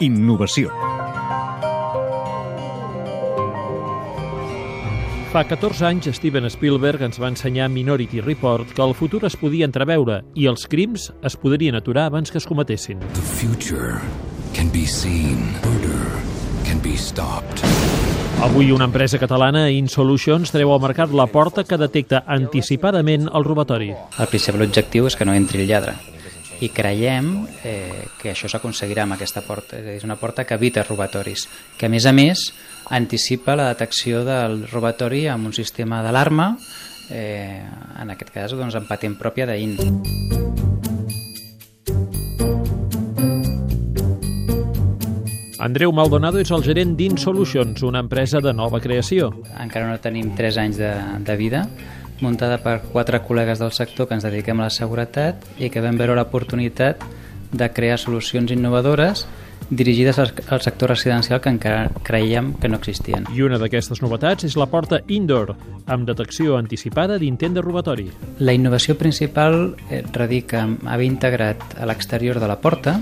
Innovació. Fa 14 anys, Steven Spielberg ens va ensenyar a Minority Report que el futur es podia entreveure i els crims es podrien aturar abans que es cometessin. The future can be seen. Murder can be stopped. Avui una empresa catalana, InSolutions, treu al mercat la porta que detecta anticipadament el robatori. El principal objectiu és que no entri el lladre i creiem eh, que això s'aconseguirà amb aquesta porta. És una porta que evita robatoris, que a més a més anticipa la detecció del robatori amb un sistema d'alarma, eh, en aquest cas doncs, en patent pròpia d'IN. Andreu Maldonado és el gerent d'InSolutions, una empresa de nova creació. Encara no tenim 3 anys de, de vida, muntada per quatre col·legues del sector que ens dediquem a la seguretat i que vam veure l'oportunitat de crear solucions innovadores dirigides al, sector residencial que encara creiem que no existien. I una d'aquestes novetats és la porta Indoor, amb detecció anticipada d'intent de robatori. La innovació principal eh, radica en haver integrat a l'exterior de la porta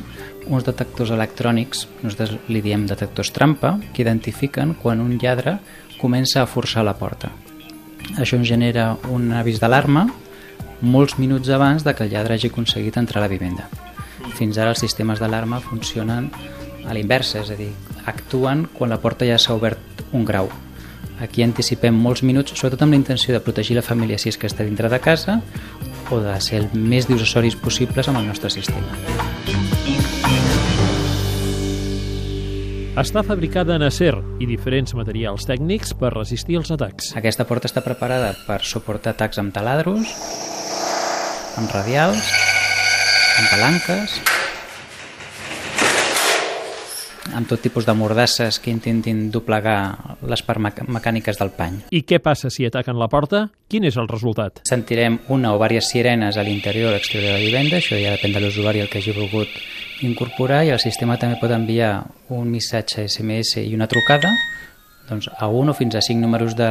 uns detectors electrònics, nosaltres li diem detectors trampa, que identifiquen quan un lladre comença a forçar la porta. Això ens genera un avís d'alarma molts minuts abans de que el lladre hagi aconseguit entrar a la vivenda. Fins ara els sistemes d'alarma funcionen a l'inversa, és a dir, actuen quan la porta ja s'ha obert un grau. Aquí anticipem molts minuts, sobretot amb la intenció de protegir la família si és que està dintre de casa o de ser el més dissuasoris possibles amb el nostre sistema. Està fabricada en acer i diferents materials tècnics per resistir els atacs. Aquesta porta està preparada per suportar atacs amb taladros, amb radials, amb palanques, amb tot tipus de mordasses que intentin doblegar les parts mecàniques del pany. I què passa si ataquen la porta? Quin és el resultat? Sentirem una o diverses sirenes a l'interior o a l'exterior de la vivenda, això ja depèn de l'usuari el que hagi volgut incorporar, i el sistema també pot enviar un missatge SMS i una trucada doncs, a un o fins a cinc números de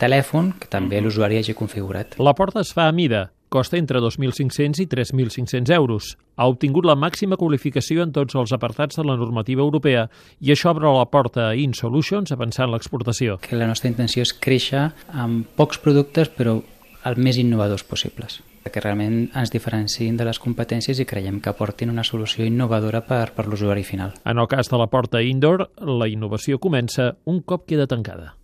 telèfon que també l'usuari hagi configurat. La porta es fa a mida, costa entre 2.500 i 3.500 euros. Ha obtingut la màxima qualificació en tots els apartats de la normativa europea i això obre la porta a InSolutions a pensar en l'exportació. Que la nostra intenció és créixer amb pocs productes però els més innovadors possibles que realment ens diferenciïn de les competències i creiem que aportin una solució innovadora per, per l'usuari final. En el cas de la porta indoor, la innovació comença un cop queda tancada.